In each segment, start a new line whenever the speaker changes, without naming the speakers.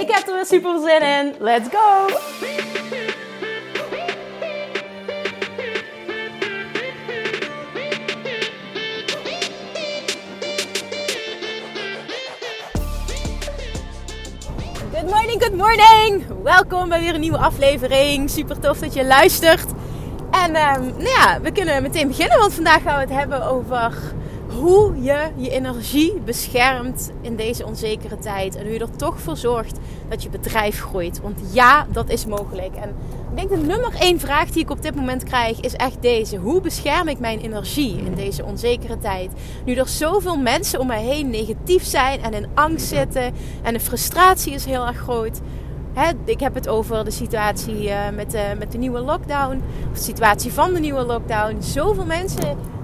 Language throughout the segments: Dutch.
Ik heb er weer super zin in. Let's go! Good morning, good morning! Welkom bij weer een nieuwe aflevering. Super tof dat je luistert. En um, nou ja, we kunnen meteen beginnen, want vandaag gaan we het hebben over hoe je je energie beschermt in deze onzekere tijd. En hoe je er toch voor zorgt dat je bedrijf groeit. Want ja, dat is mogelijk. En ik denk de nummer één vraag die ik op dit moment krijg is echt deze. Hoe bescherm ik mijn energie in deze onzekere tijd? Nu er zoveel mensen om mij heen negatief zijn en in angst zitten. En de frustratie is heel erg groot. ik heb het over de situatie uh, met, de, met de nieuwe lockdown. Of de situatie van de nieuwe lockdown. Zoveel mensen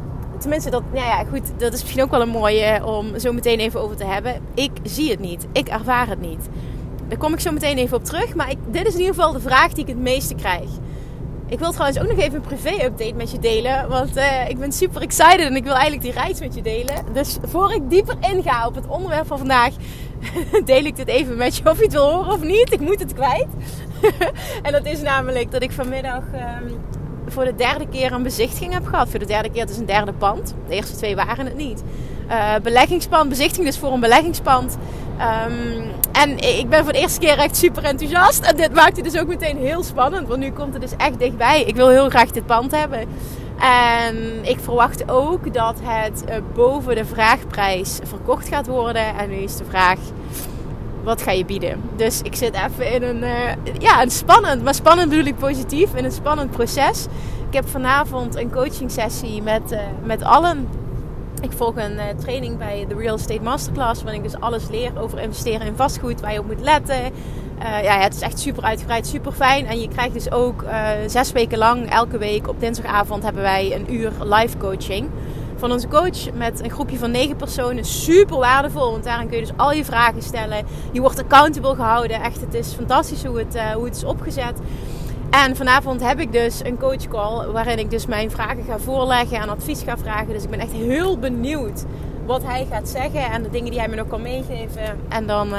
tenminste, dat, nou ja, goed, dat is misschien ook wel een mooie om zo meteen even over te hebben. Ik zie het niet. Ik ervaar het niet. Daar kom ik zo meteen even op terug. Maar ik, dit is in ieder geval de vraag die ik het meeste krijg. Ik wil trouwens ook nog even een privé-update met je delen. Want uh, ik ben super excited en ik wil eigenlijk die reis met je delen. Dus voor ik dieper inga op het onderwerp van vandaag, deel ik dit even met je of je het wil horen of niet. Ik moet het kwijt. en dat is namelijk dat ik vanmiddag um, voor de derde keer een bezichtiging heb gehad. Voor de derde keer, het is een derde pand. De eerste twee waren het niet. Uh, beleggingspand, bezichtiging dus voor een beleggingspand. Um, en ik ben voor de eerste keer echt super enthousiast. En dit maakt het dus ook meteen heel spannend. Want nu komt het dus echt dichtbij. Ik wil heel graag dit pand hebben. En ik verwacht ook dat het uh, boven de vraagprijs verkocht gaat worden. En nu is de vraag wat ga je bieden? Dus ik zit even in een, uh, ja, een spannend, maar spannend bedoel ik positief, in een spannend proces. Ik heb vanavond een coaching sessie met, uh, met allen. Ik volg een uh, training bij de Real Estate Masterclass, waarin ik dus alles leer over investeren in vastgoed, waar je op moet letten. ja, het is echt super uitgebreid, super fijn. En je krijgt dus ook zes weken lang, elke week op dinsdagavond hebben wij een uur live coaching van onze coach met een groepje van negen personen. Super waardevol, want daarin kun je dus al je vragen stellen. Je wordt accountable gehouden. Echt, het is fantastisch hoe het, uh, hoe het is opgezet. En vanavond heb ik dus een coach call waarin ik dus mijn vragen ga voorleggen en advies ga vragen. Dus ik ben echt heel benieuwd wat hij gaat zeggen en de dingen die hij me nog kan meegeven. En dan... Uh,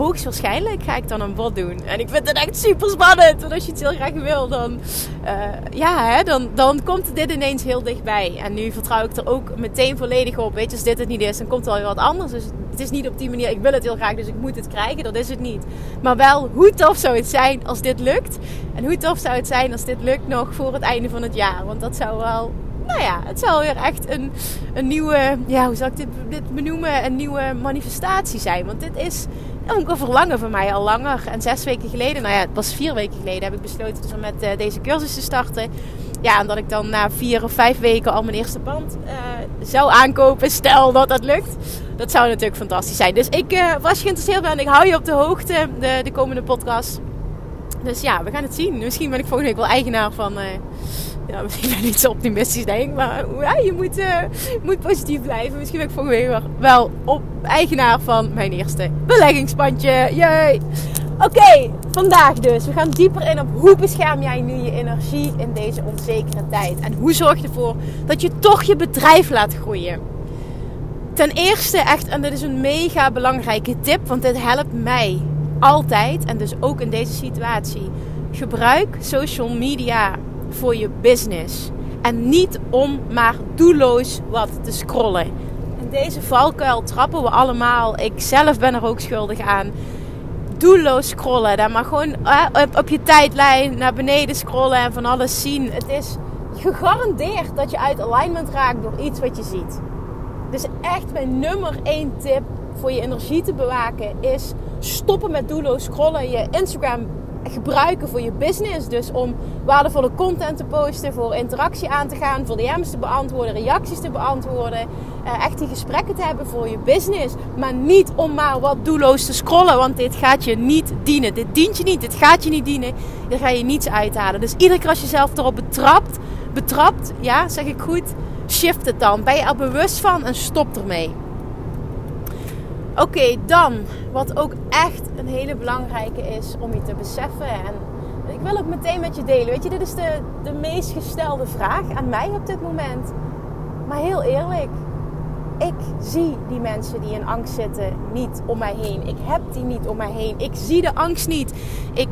hoogstwaarschijnlijk ga ik dan een bod doen. En ik vind het echt super spannend. Want als je het heel graag wil, dan, uh, ja, hè, dan, dan komt dit ineens heel dichtbij. En nu vertrouw ik er ook meteen volledig op. Weet je, als dit het niet is, dan komt er wel wat anders. Dus het is niet op die manier, ik wil het heel graag, dus ik moet het krijgen. Dat is het niet. Maar wel, hoe tof zou het zijn als dit lukt? En hoe tof zou het zijn als dit lukt nog voor het einde van het jaar? Want dat zou wel nou ja, het zal weer echt een, een nieuwe, ja, hoe zou ik dit, dit benoemen? Een nieuwe manifestatie zijn. Want dit is ook een verlangen van mij al langer. En zes weken geleden, nou ja, het was vier weken geleden, heb ik besloten dus om met uh, deze cursus te starten. Ja, en dat ik dan na vier of vijf weken al mijn eerste pand uh, zou aankopen. Stel dat dat lukt. Dat zou natuurlijk fantastisch zijn. Dus ik uh, was geïnteresseerd ben. Ik hou je op de hoogte de, de komende podcast. Dus ja, we gaan het zien. Misschien ben ik volgende week wel eigenaar van ja, misschien ben ik niet zo optimistisch denk, maar ja, je moet, uh, moet positief blijven. Misschien ben ik volgende week wel op eigenaar van mijn eerste beleggingspandje. Jee! Oké, vandaag dus. We gaan dieper in op hoe bescherm jij nu je energie in deze onzekere tijd. En hoe zorg je ervoor dat je toch je bedrijf laat groeien. Ten eerste echt, en dit is een mega belangrijke tip, want dit helpt mij altijd en dus ook in deze situatie. Gebruik social media voor je business. En niet om maar doelloos wat te scrollen. In deze valkuil trappen we allemaal. Ik zelf ben er ook schuldig aan. Doelloos scrollen. Dan maar gewoon eh, op je tijdlijn naar beneden scrollen en van alles zien. Het is gegarandeerd dat je uit alignment raakt door iets wat je ziet. Dus echt mijn nummer één tip voor je energie te bewaken is stoppen met doelloos scrollen. Je Instagram gebruiken voor je business. Dus om waardevolle content te posten, voor interactie aan te gaan, voor DM's te beantwoorden, reacties te beantwoorden. Uh, echt die gesprekken te hebben voor je business. Maar niet om maar wat doelloos te scrollen, want dit gaat je niet dienen. Dit dient je niet, dit gaat je niet dienen. Hier ga je niets uithalen. Dus iedere keer als je jezelf erop betrapt, betrapt, ja, zeg ik goed, shift het dan. Ben je er bewust van en stop ermee. Oké, dan wat ook echt een hele belangrijke is om je te beseffen. En ik wil ook meteen met je delen. Weet je, dit is de, de meest gestelde vraag aan mij op dit moment. Maar heel eerlijk, ik zie die mensen die in angst zitten niet om mij heen. Ik heb die niet om mij heen. Ik zie de angst niet. Ik,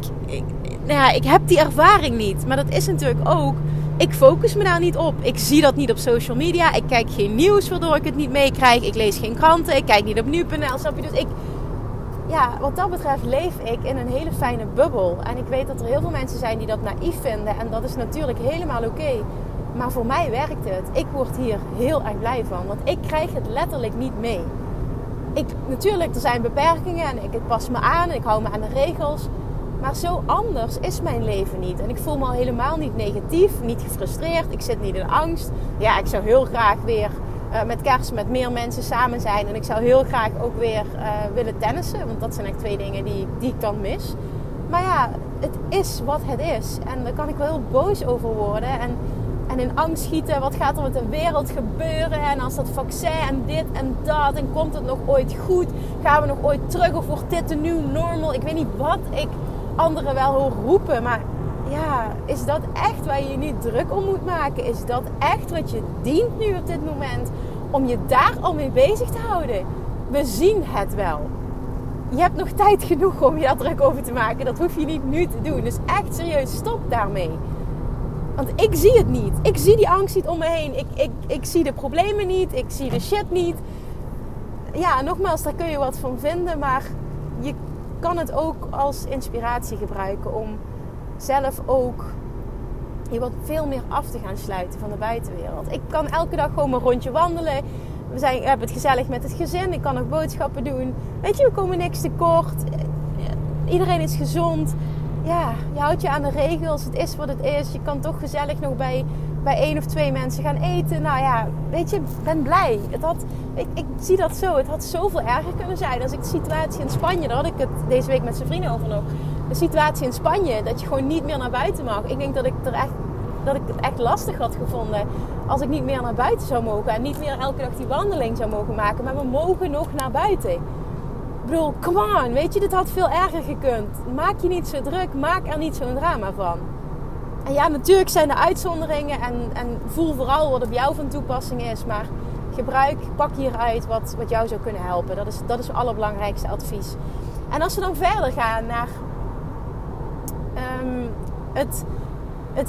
nou ja, ik heb die ervaring niet. Maar dat is natuurlijk ook ik focus me daar niet op. Ik zie dat niet op social media. Ik kijk geen nieuws waardoor ik het niet meekrijg. Ik lees geen kranten. Ik kijk niet op nu.nl. Snap je? Dus ik, ja, wat dat betreft leef ik in een hele fijne bubbel. En ik weet dat er heel veel mensen zijn die dat naïef vinden. En dat is natuurlijk helemaal oké. Maar voor mij werkt het. Ik word hier heel erg blij van. Want ik krijg het letterlijk niet mee. Ik, natuurlijk, er zijn beperkingen en ik, ik pas me aan. Ik hou me aan de regels. Maar zo anders is mijn leven niet. En ik voel me al helemaal niet negatief, niet gefrustreerd. Ik zit niet in angst. Ja, ik zou heel graag weer uh, met kerst met meer mensen samen zijn. En ik zou heel graag ook weer uh, willen tennissen. Want dat zijn echt twee dingen die, die ik dan mis. Maar ja, het is wat het is. En daar kan ik wel heel boos over worden. En, en in angst schieten. Wat gaat er met de wereld gebeuren? En als dat vaccin en dit en dat. En komt het nog ooit goed? Gaan we nog ooit terug? Of wordt dit de nieuw normal? Ik weet niet wat ik anderen wel hoor roepen. Maar ja, is dat echt waar je je niet druk om moet maken? Is dat echt wat je dient nu op dit moment? Om je daar al mee bezig te houden? We zien het wel. Je hebt nog tijd genoeg om je daar druk over te maken. Dat hoef je niet nu te doen. Dus echt serieus, stop daarmee. Want ik zie het niet. Ik zie die angst niet om me heen. Ik, ik, ik zie de problemen niet. Ik zie de shit niet. Ja, nogmaals, daar kun je wat van vinden. Maar je kan het ook als inspiratie gebruiken om zelf ook je wat veel meer af te gaan sluiten van de buitenwereld. Ik kan elke dag gewoon een rondje wandelen. We, zijn, hebben het gezellig met het gezin. Ik kan nog boodschappen doen. Weet je, we komen niks tekort. Iedereen is gezond. Ja, je houdt je aan de regels. Het is wat het is. Je kan toch gezellig nog bij bij één of twee mensen gaan eten. Nou ja, weet je, ben blij. Het had, ik, ik zie dat zo. Het had zoveel erger kunnen zijn. Als ik de situatie in Spanje, daar had ik het deze week met zijn vrienden over nog. De situatie in Spanje, dat je gewoon niet meer naar buiten mag. Ik denk dat ik, er echt, dat ik het echt lastig had gevonden als ik niet meer naar buiten zou mogen. En niet meer elke dag die wandeling zou mogen maken. Maar we mogen nog naar buiten. Ik bedoel, come on, weet je, dit had veel erger gekund. Maak je niet zo druk, maak er niet zo'n drama van. Ja, natuurlijk zijn er uitzonderingen en, en voel vooral wat op jou van toepassing is. Maar gebruik, pak hieruit wat, wat jou zou kunnen helpen. Dat is, dat is het allerbelangrijkste advies. En als we dan verder gaan naar um, het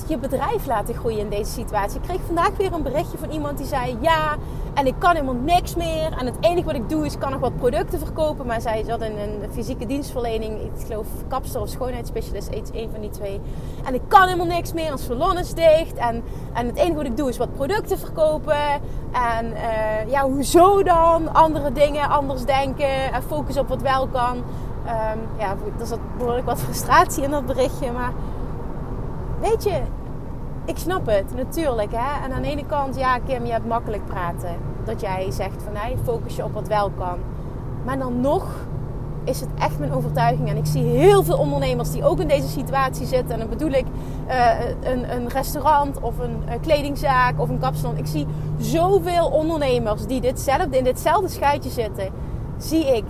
je bedrijf laten groeien in deze situatie. Ik kreeg vandaag weer een berichtje van iemand die zei: Ja, en ik kan helemaal niks meer. En het enige wat ik doe is kan nog wat producten verkopen. Maar zij zat in een fysieke dienstverlening. Ik geloof kapster of schoonheidsspecialist, iets een van die twee. En ik kan helemaal niks meer. Ons salon is dicht. En, en het enige wat ik doe is wat producten verkopen. En uh, ja, hoezo dan? Andere dingen, anders denken. En focus op wat wel kan. Um, ja, er zat behoorlijk wat frustratie in dat berichtje. Maar weet je, ik snap het natuurlijk. Hè? En aan de ene kant, ja, Kim, je hebt makkelijk praten. Dat jij zegt van nee, focus je op wat wel kan. Maar dan nog is het echt mijn overtuiging. En ik zie heel veel ondernemers die ook in deze situatie zitten. En dan bedoel ik uh, een, een, restaurant of een, kledingzaak of een kapsalon. Ik zie zoveel ondernemers die in ditzelfde schuitje zitten. Zie ik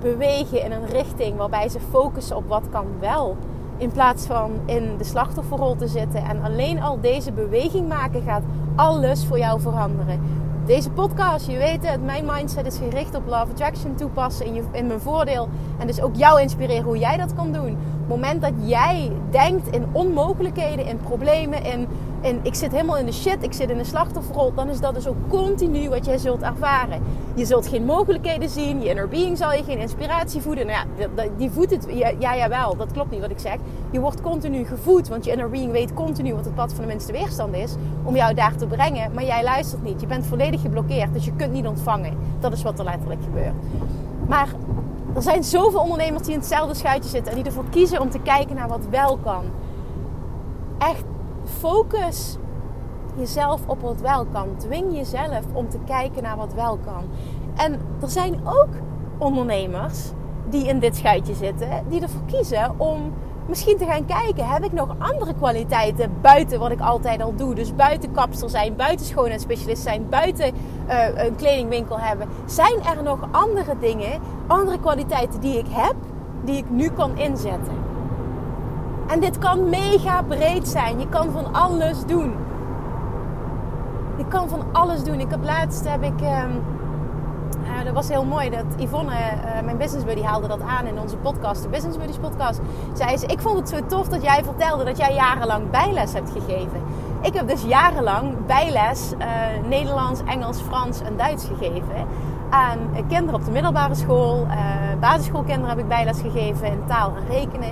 bewegen in een richting waarbij ze focussen op wat kan wel. In plaats van in de slachtofferrol te zitten. En alleen al deze beweging maken gaat alles voor jou veranderen. Deze podcast, je weet het, mijn mindset is gericht op Love Attraction toepassen in, je, in mijn voordeel. En dus ook jou inspireren hoe jij dat kan doen. Het moment dat jij denkt in onmogelijkheden, in problemen, in en ik zit helemaal in de shit, ik zit in de slachtofferrol, dan is dat dus ook continu wat jij zult ervaren. Je zult geen mogelijkheden zien, je inner being zal je geen inspiratie voeden. Nou ja, die voedt het, ja, ja jawel, dat klopt niet wat ik zeg. Je wordt continu gevoed, want je inner being weet continu wat het pad van de minste weerstand is om jou daar te brengen. Maar jij luistert niet, je bent volledig geblokkeerd, dus je kunt niet ontvangen. Dat is wat er letterlijk gebeurt. Maar Er zijn zoveel ondernemers die in hetzelfde schuitje zitten en die ervoor kiezen om te kijken naar wat wel kan. Echt focus jezelf op wat wel kan. Dwing jezelf om te kijken naar wat wel kan. En er zijn ook ondernemers die in dit schuitje zitten, die ervoor kiezen om misschien te gaan kijken, heb ik nog andere kwaliteiten buiten wat ik altijd al doe? Dus buiten kapster zijn, buiten schoonheidsspecialist zijn, buiten uh, een kledingwinkel hebben. Zijn er nog andere dingen, andere kwaliteiten die ik heb, die ik nu kan inzetten? En dit kan mega breed zijn. Je kan van alles doen. Je kan van alles doen. Ik heb laatst heb ik. Uh, dat was heel mooi dat Yvonne, uh, mijn business buddy, haalde dat aan in onze podcast, de Business Buddies podcast. Zei ze, ik vond het zo tof dat jij vertelde dat jij jarenlang bijles hebt gegeven. Ik heb dus jarenlang bijles uh, Nederlands, Engels, Frans en Duits gegeven. Aan kinderen op de middelbare school, basisschoolkinderen heb ik bijles gegeven in taal en rekenen.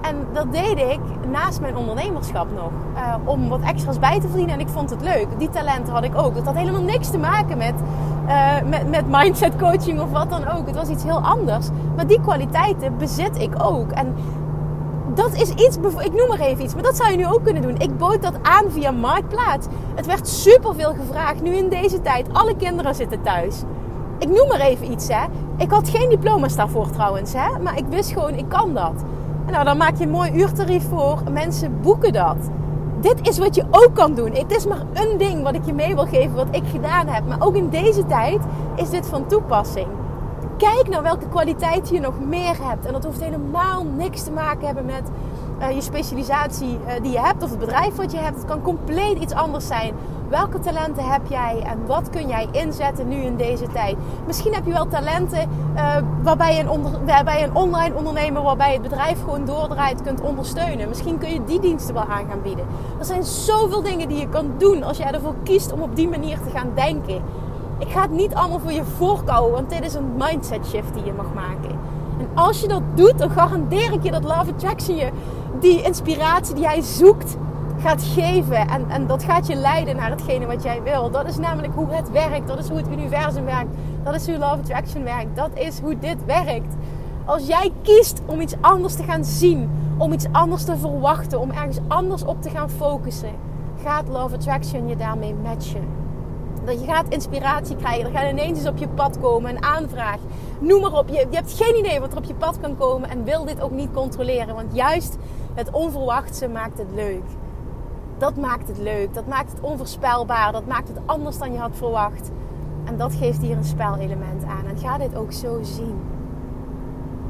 En dat deed ik naast mijn ondernemerschap nog. Uh, om wat extra's bij te verdienen. En ik vond het leuk. Die talenten had ik ook. Dat had helemaal niks te maken met, met, met mindset coaching of wat dan ook. Het was iets heel anders. Maar die kwaliteiten bezit ik ook. En dat is iets, ik noem maar even iets, maar dat zou je nu ook kunnen doen. Ik bood dat aan via Marktplaats. Het werd superveel gevraagd nu in deze tijd. Alle kinderen zitten thuis. Ik noem maar even iets, hè. Ik had geen diploma's daarvoor trouwens, hè. Maar ik wist gewoon, ik kan dat. Nou, dan maak je een mooi uurtarief voor. Mensen boeken dat. Dit is wat je ook kan doen. Het is maar een ding wat ik je mee wil geven, wat ik gedaan heb. Maar ook in deze tijd is dit van toepassing. Kijk naar welke kwaliteit je nog meer hebt. En dat hoeft helemaal niks te maken hebben met uh, je specialisatie uh, die je hebt of het bedrijf wat je hebt. Het kan compleet iets anders zijn. Welke talenten heb jij en wat kun jij inzetten nu in deze tijd? Misschien heb je wel talenten uh, waarbij, je een waarbij een online ondernemer, waarbij het bedrijf gewoon doordraait, kunt ondersteunen. Misschien kun je die diensten wel aan gaan bieden. Er zijn zoveel dingen die je kan doen als jij ervoor kiest om op die manier te gaan denken. Ik ga het niet allemaal voor je voorkouwen, want dit is een mindset shift die je mag maken. En als je dat doet, dan garandeer ik je dat Love Attraction je die inspiratie die jij zoekt gaat geven. En, en dat gaat je leiden naar hetgene wat jij wil. Dat is namelijk hoe het werkt. Dat is hoe het universum werkt. Dat is hoe Love Attraction werkt. Dat is hoe dit werkt. Als jij kiest om iets anders te gaan zien, om iets anders te verwachten, om ergens anders op te gaan focussen, gaat Love Attraction je daarmee matchen. Je gaat inspiratie krijgen. Er gaat ineens iets op je pad komen. Een aanvraag. Noem maar op. Je, je hebt geen idee wat er op je pad kan komen. En wil dit ook niet controleren. Want juist het onverwachte maakt het leuk. Dat maakt het leuk. Dat maakt het onvoorspelbaar. Dat maakt het anders dan je had verwacht. En dat geeft hier een spelelement aan. En ga dit ook zo zien.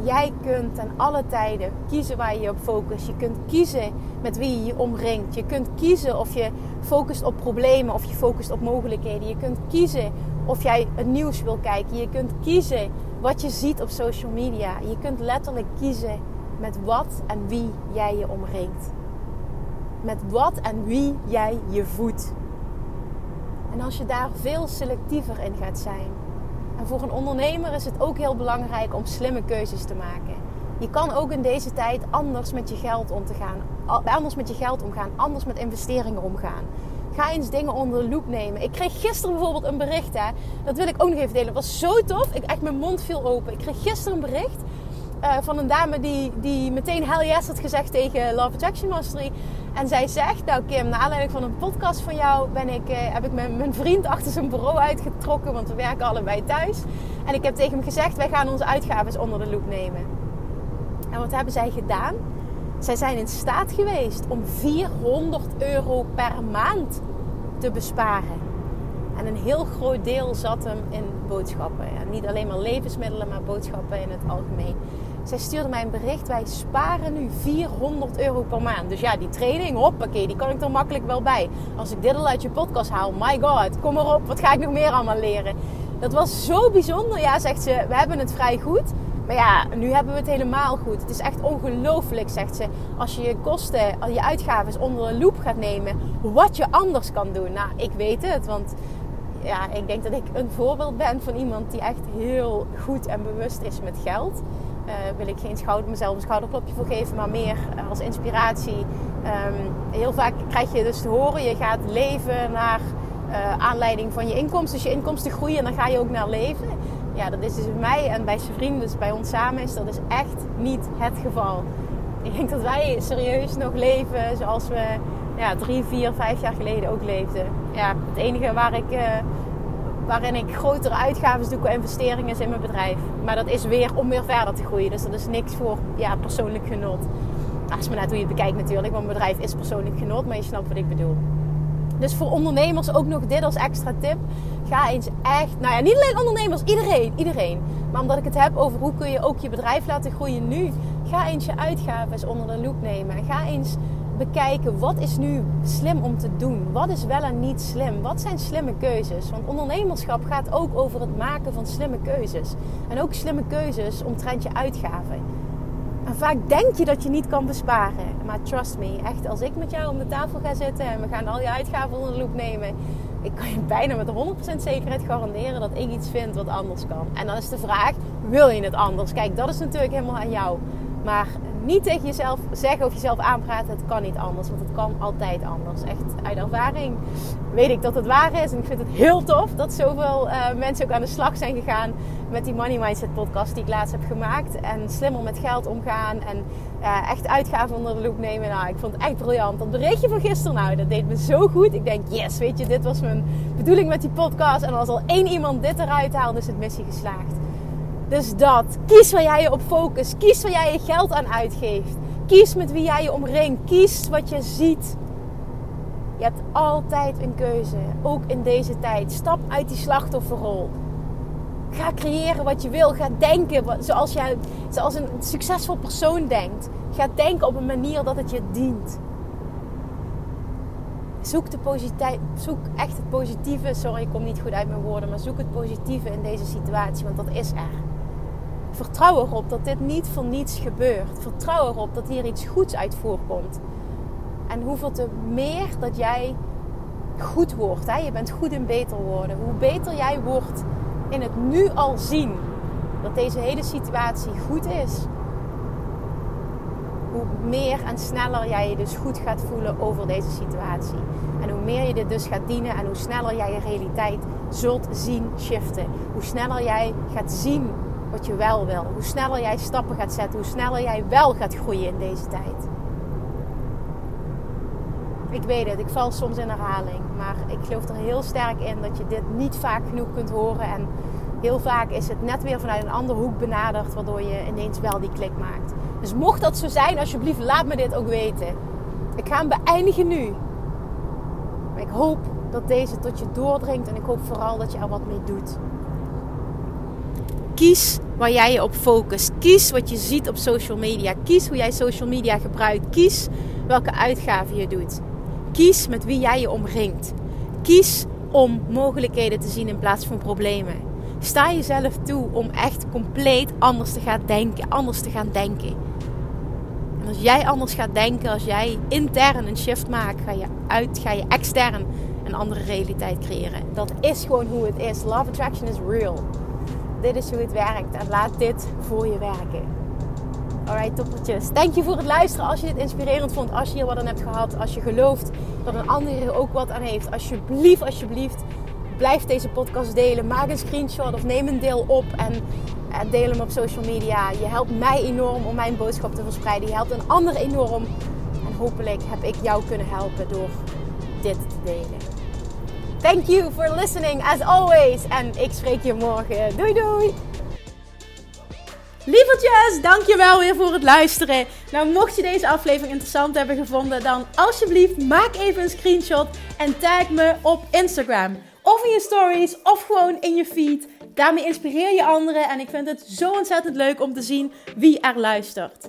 Jij kunt ten alle tijden kiezen waar je je op focust. Je kunt kiezen met wie je je omringt. Je kunt kiezen of je focust op problemen of je focust op mogelijkheden. Je kunt kiezen of jij het nieuws wil kijken. Je kunt kiezen wat je ziet op social media. Je kunt letterlijk kiezen met wat en wie jij je omringt. Met wat en wie jij je voedt. En als je daar veel selectiever in gaat zijn. En voor een ondernemer is het ook heel belangrijk om slimme keuzes te maken. Je kan ook in deze tijd anders met je geld om te gaan. Anders met je geld omgaan. Anders met investeringen omgaan. Ga eens dingen onder de loep nemen. Ik kreeg gisteren bijvoorbeeld een bericht. Hè, dat wil ik ook nog even delen. Het was zo tof. Ik, echt mijn mond viel open. Ik kreeg gisteren een bericht uh, van een dame die, die meteen hell yes had gezegd tegen Love Attraction Mastery. En zij zegt, nou Kim, naar aanleiding van een podcast van jou ben ik, uh, heb ik mijn, mijn vriend achter zijn bureau uitgetrokken. Want we werken allebei thuis. En ik heb tegen hem gezegd, wij gaan onze uitgaven onder de loep nemen. En wat hebben zij gedaan? Zij zijn in staat geweest om 400 euro per maand te besparen. En een heel groot deel zat hem in boodschappen. Niet alleen maar levensmiddelen, maar boodschappen in het algemeen. Zij stuurde mij een bericht. Wij sparen nu 400 euro per maand. Dus ja, die training, hoppakee, die kan ik er makkelijk wel bij. Als ik dit al uit je podcast haal, my god, kom erop. Wat ga ik nog meer allemaal leren? Dat was zo bijzonder. Ja, zegt ze, we hebben het vrij goed. Maar ja, nu hebben we het helemaal goed. Het is echt ongelooflijk, zegt ze. Als je je kosten, je uitgaven onder de loep gaat nemen, wat je anders kan doen. Nou, ik weet het, want ja, ik denk dat ik een voorbeeld ben van iemand die echt heel goed en bewust is met geld. Uh, wil ik geen schouder, mezelf een schouderklopje voor geven, maar meer als inspiratie. Um, heel vaak krijg je dus te horen, je gaat leven naar uh, aanleiding van je inkomsten. Dus je inkomsten groeien en dan ga je ook naar leven. Ja, dat is dus bij mij en bij zijn vrienden, dus bij ons samen, is dat is echt niet het geval. Ik denk dat wij serieus nog leven zoals we ja, drie, vier, vijf jaar geleden ook leefden. Ja, het enige waar ik, waarin ik grotere uitgaven doe qua investeringen in mijn bedrijf. Maar dat is weer om weer verder te groeien. Dus dat is niks voor ja, persoonlijk genot. Dat is maar net hoe je bekijkt natuurlijk. Want mijn bedrijf is persoonlijk genot, maar je snapt wat ik bedoel. Dus voor ondernemers ook nog dit als extra tip. Ga eens echt, nou ja, niet alleen ondernemers, iedereen, iedereen. Maar omdat ik het heb over hoe kun je ook je bedrijf laten groeien nu. Ga eens je uitgaven onder de loep nemen. Ga eens bekijken wat is nu slim om te doen. Wat is wel en niet slim. Wat zijn slimme keuzes. Want ondernemerschap gaat ook over het maken van slimme keuzes. En ook slimme keuzes omtrent je uitgaven. En vaak denk je dat je niet kan besparen. Maar trust me, echt, als ik met jou om de tafel ga zitten en we gaan al je uitgaven onder de loep nemen, ik kan je bijna met 100% zekerheid garanderen dat ik iets vind wat anders kan. En dan is de vraag: wil je het anders? Kijk, dat is natuurlijk helemaal aan jou. Maar niet tegen jezelf zeggen of jezelf aanpraten, het kan niet anders. Want het kan altijd anders. Echt uit ervaring weet ik dat het waar is. En ik vind het heel tof dat zoveel uh, mensen ook aan de slag zijn gegaan met die Money Mindset podcast die ik laatst heb gemaakt. En slimmer met geld omgaan en uh, echt uitgaven onder de loep nemen. Nou, ik vond het echt briljant. Dat berichtje van gisteren, nou, dat deed me zo goed. Ik denk, yes, weet je, dit was mijn bedoeling met die podcast. En als al één iemand dit eruit haalt, is het missie geslaagd. Dus dat. Kies waar jij je op focust. Kies waar jij je geld aan uitgeeft. Kies met wie jij je omringt. Kies wat je ziet. Je hebt altijd een keuze. Ook in deze tijd. Stap uit die slachtofferrol. Ga creëren wat je wil. Ga denken zoals, jij, zoals een succesvol persoon denkt. Ga denken op een manier dat het je dient. Zoek, de zoek echt het positieve. Sorry, ik kom niet goed uit mijn woorden. Maar zoek het positieve in deze situatie. Want dat is er. Vertrouw erop dat dit niet voor niets gebeurt. Vertrouw erop dat hier iets goeds uit voorkomt. En hoeveel te meer dat jij goed wordt. Hè? Je bent goed in beter worden. Hoe beter jij wordt in het nu al zien dat deze hele situatie goed is. Hoe meer en sneller jij je dus goed gaat voelen over deze situatie. En hoe meer je dit dus gaat dienen en hoe sneller jij je realiteit zult zien shiften. Hoe sneller jij gaat zien wat je wel wil. Hoe sneller jij stappen gaat zetten, hoe sneller jij wel gaat groeien in deze tijd. Ik weet het, ik val soms in herhaling. Maar ik geloof er heel sterk in dat je dit niet vaak genoeg kunt horen. En heel vaak is het net weer vanuit een andere hoek benaderd, waardoor je ineens wel die klik maakt. Dus mocht dat zo zijn, alsjeblieft, laat me dit ook weten. Ik ga hem beëindigen nu. Maar ik hoop dat deze tot je doordringt en ik hoop vooral dat je er wat mee doet. Kies waar jij je op focust. Kies wat je ziet op social media. Kies hoe jij social media gebruikt. Kies welke uitgaven je doet. Kies met wie jij je omringt. Kies om mogelijkheden te zien in plaats van problemen. Sta jezelf toe om echt compleet anders te gaan denken. Anders te gaan denken. En als jij anders gaat denken, als jij intern een shift maakt, ga je uit, ga je extern een andere realiteit creëren. Dat is gewoon hoe het is. Love attraction is real dit is hoe het werkt. En laat dit voor je werken. Alright, toppertjes. Dank je voor het luisteren. Als je dit inspirerend vond, als je hier wat aan hebt gehad, als je gelooft dat een ander er ook wat aan heeft, alsjeblieft, alsjeblieft, blijf deze podcast delen. Maak een screenshot of neem een deel op en deel hem op social media. Je helpt mij enorm om mijn boodschap te verspreiden. Je helpt een ander enorm. En hopelijk heb ik jou kunnen helpen door dit te delen. Thank you for listening as always. En ik spreek je morgen. Doei doei! Lievertjes, dankjewel weer voor het luisteren. Nou, mocht je deze aflevering interessant hebben gevonden, dan alsjeblieft maak even een screenshot en tag me op Instagram. Of in je stories, of gewoon in je feed. Daarmee inspireer je anderen en ik vind het zo ontzettend leuk om te zien wie er luistert.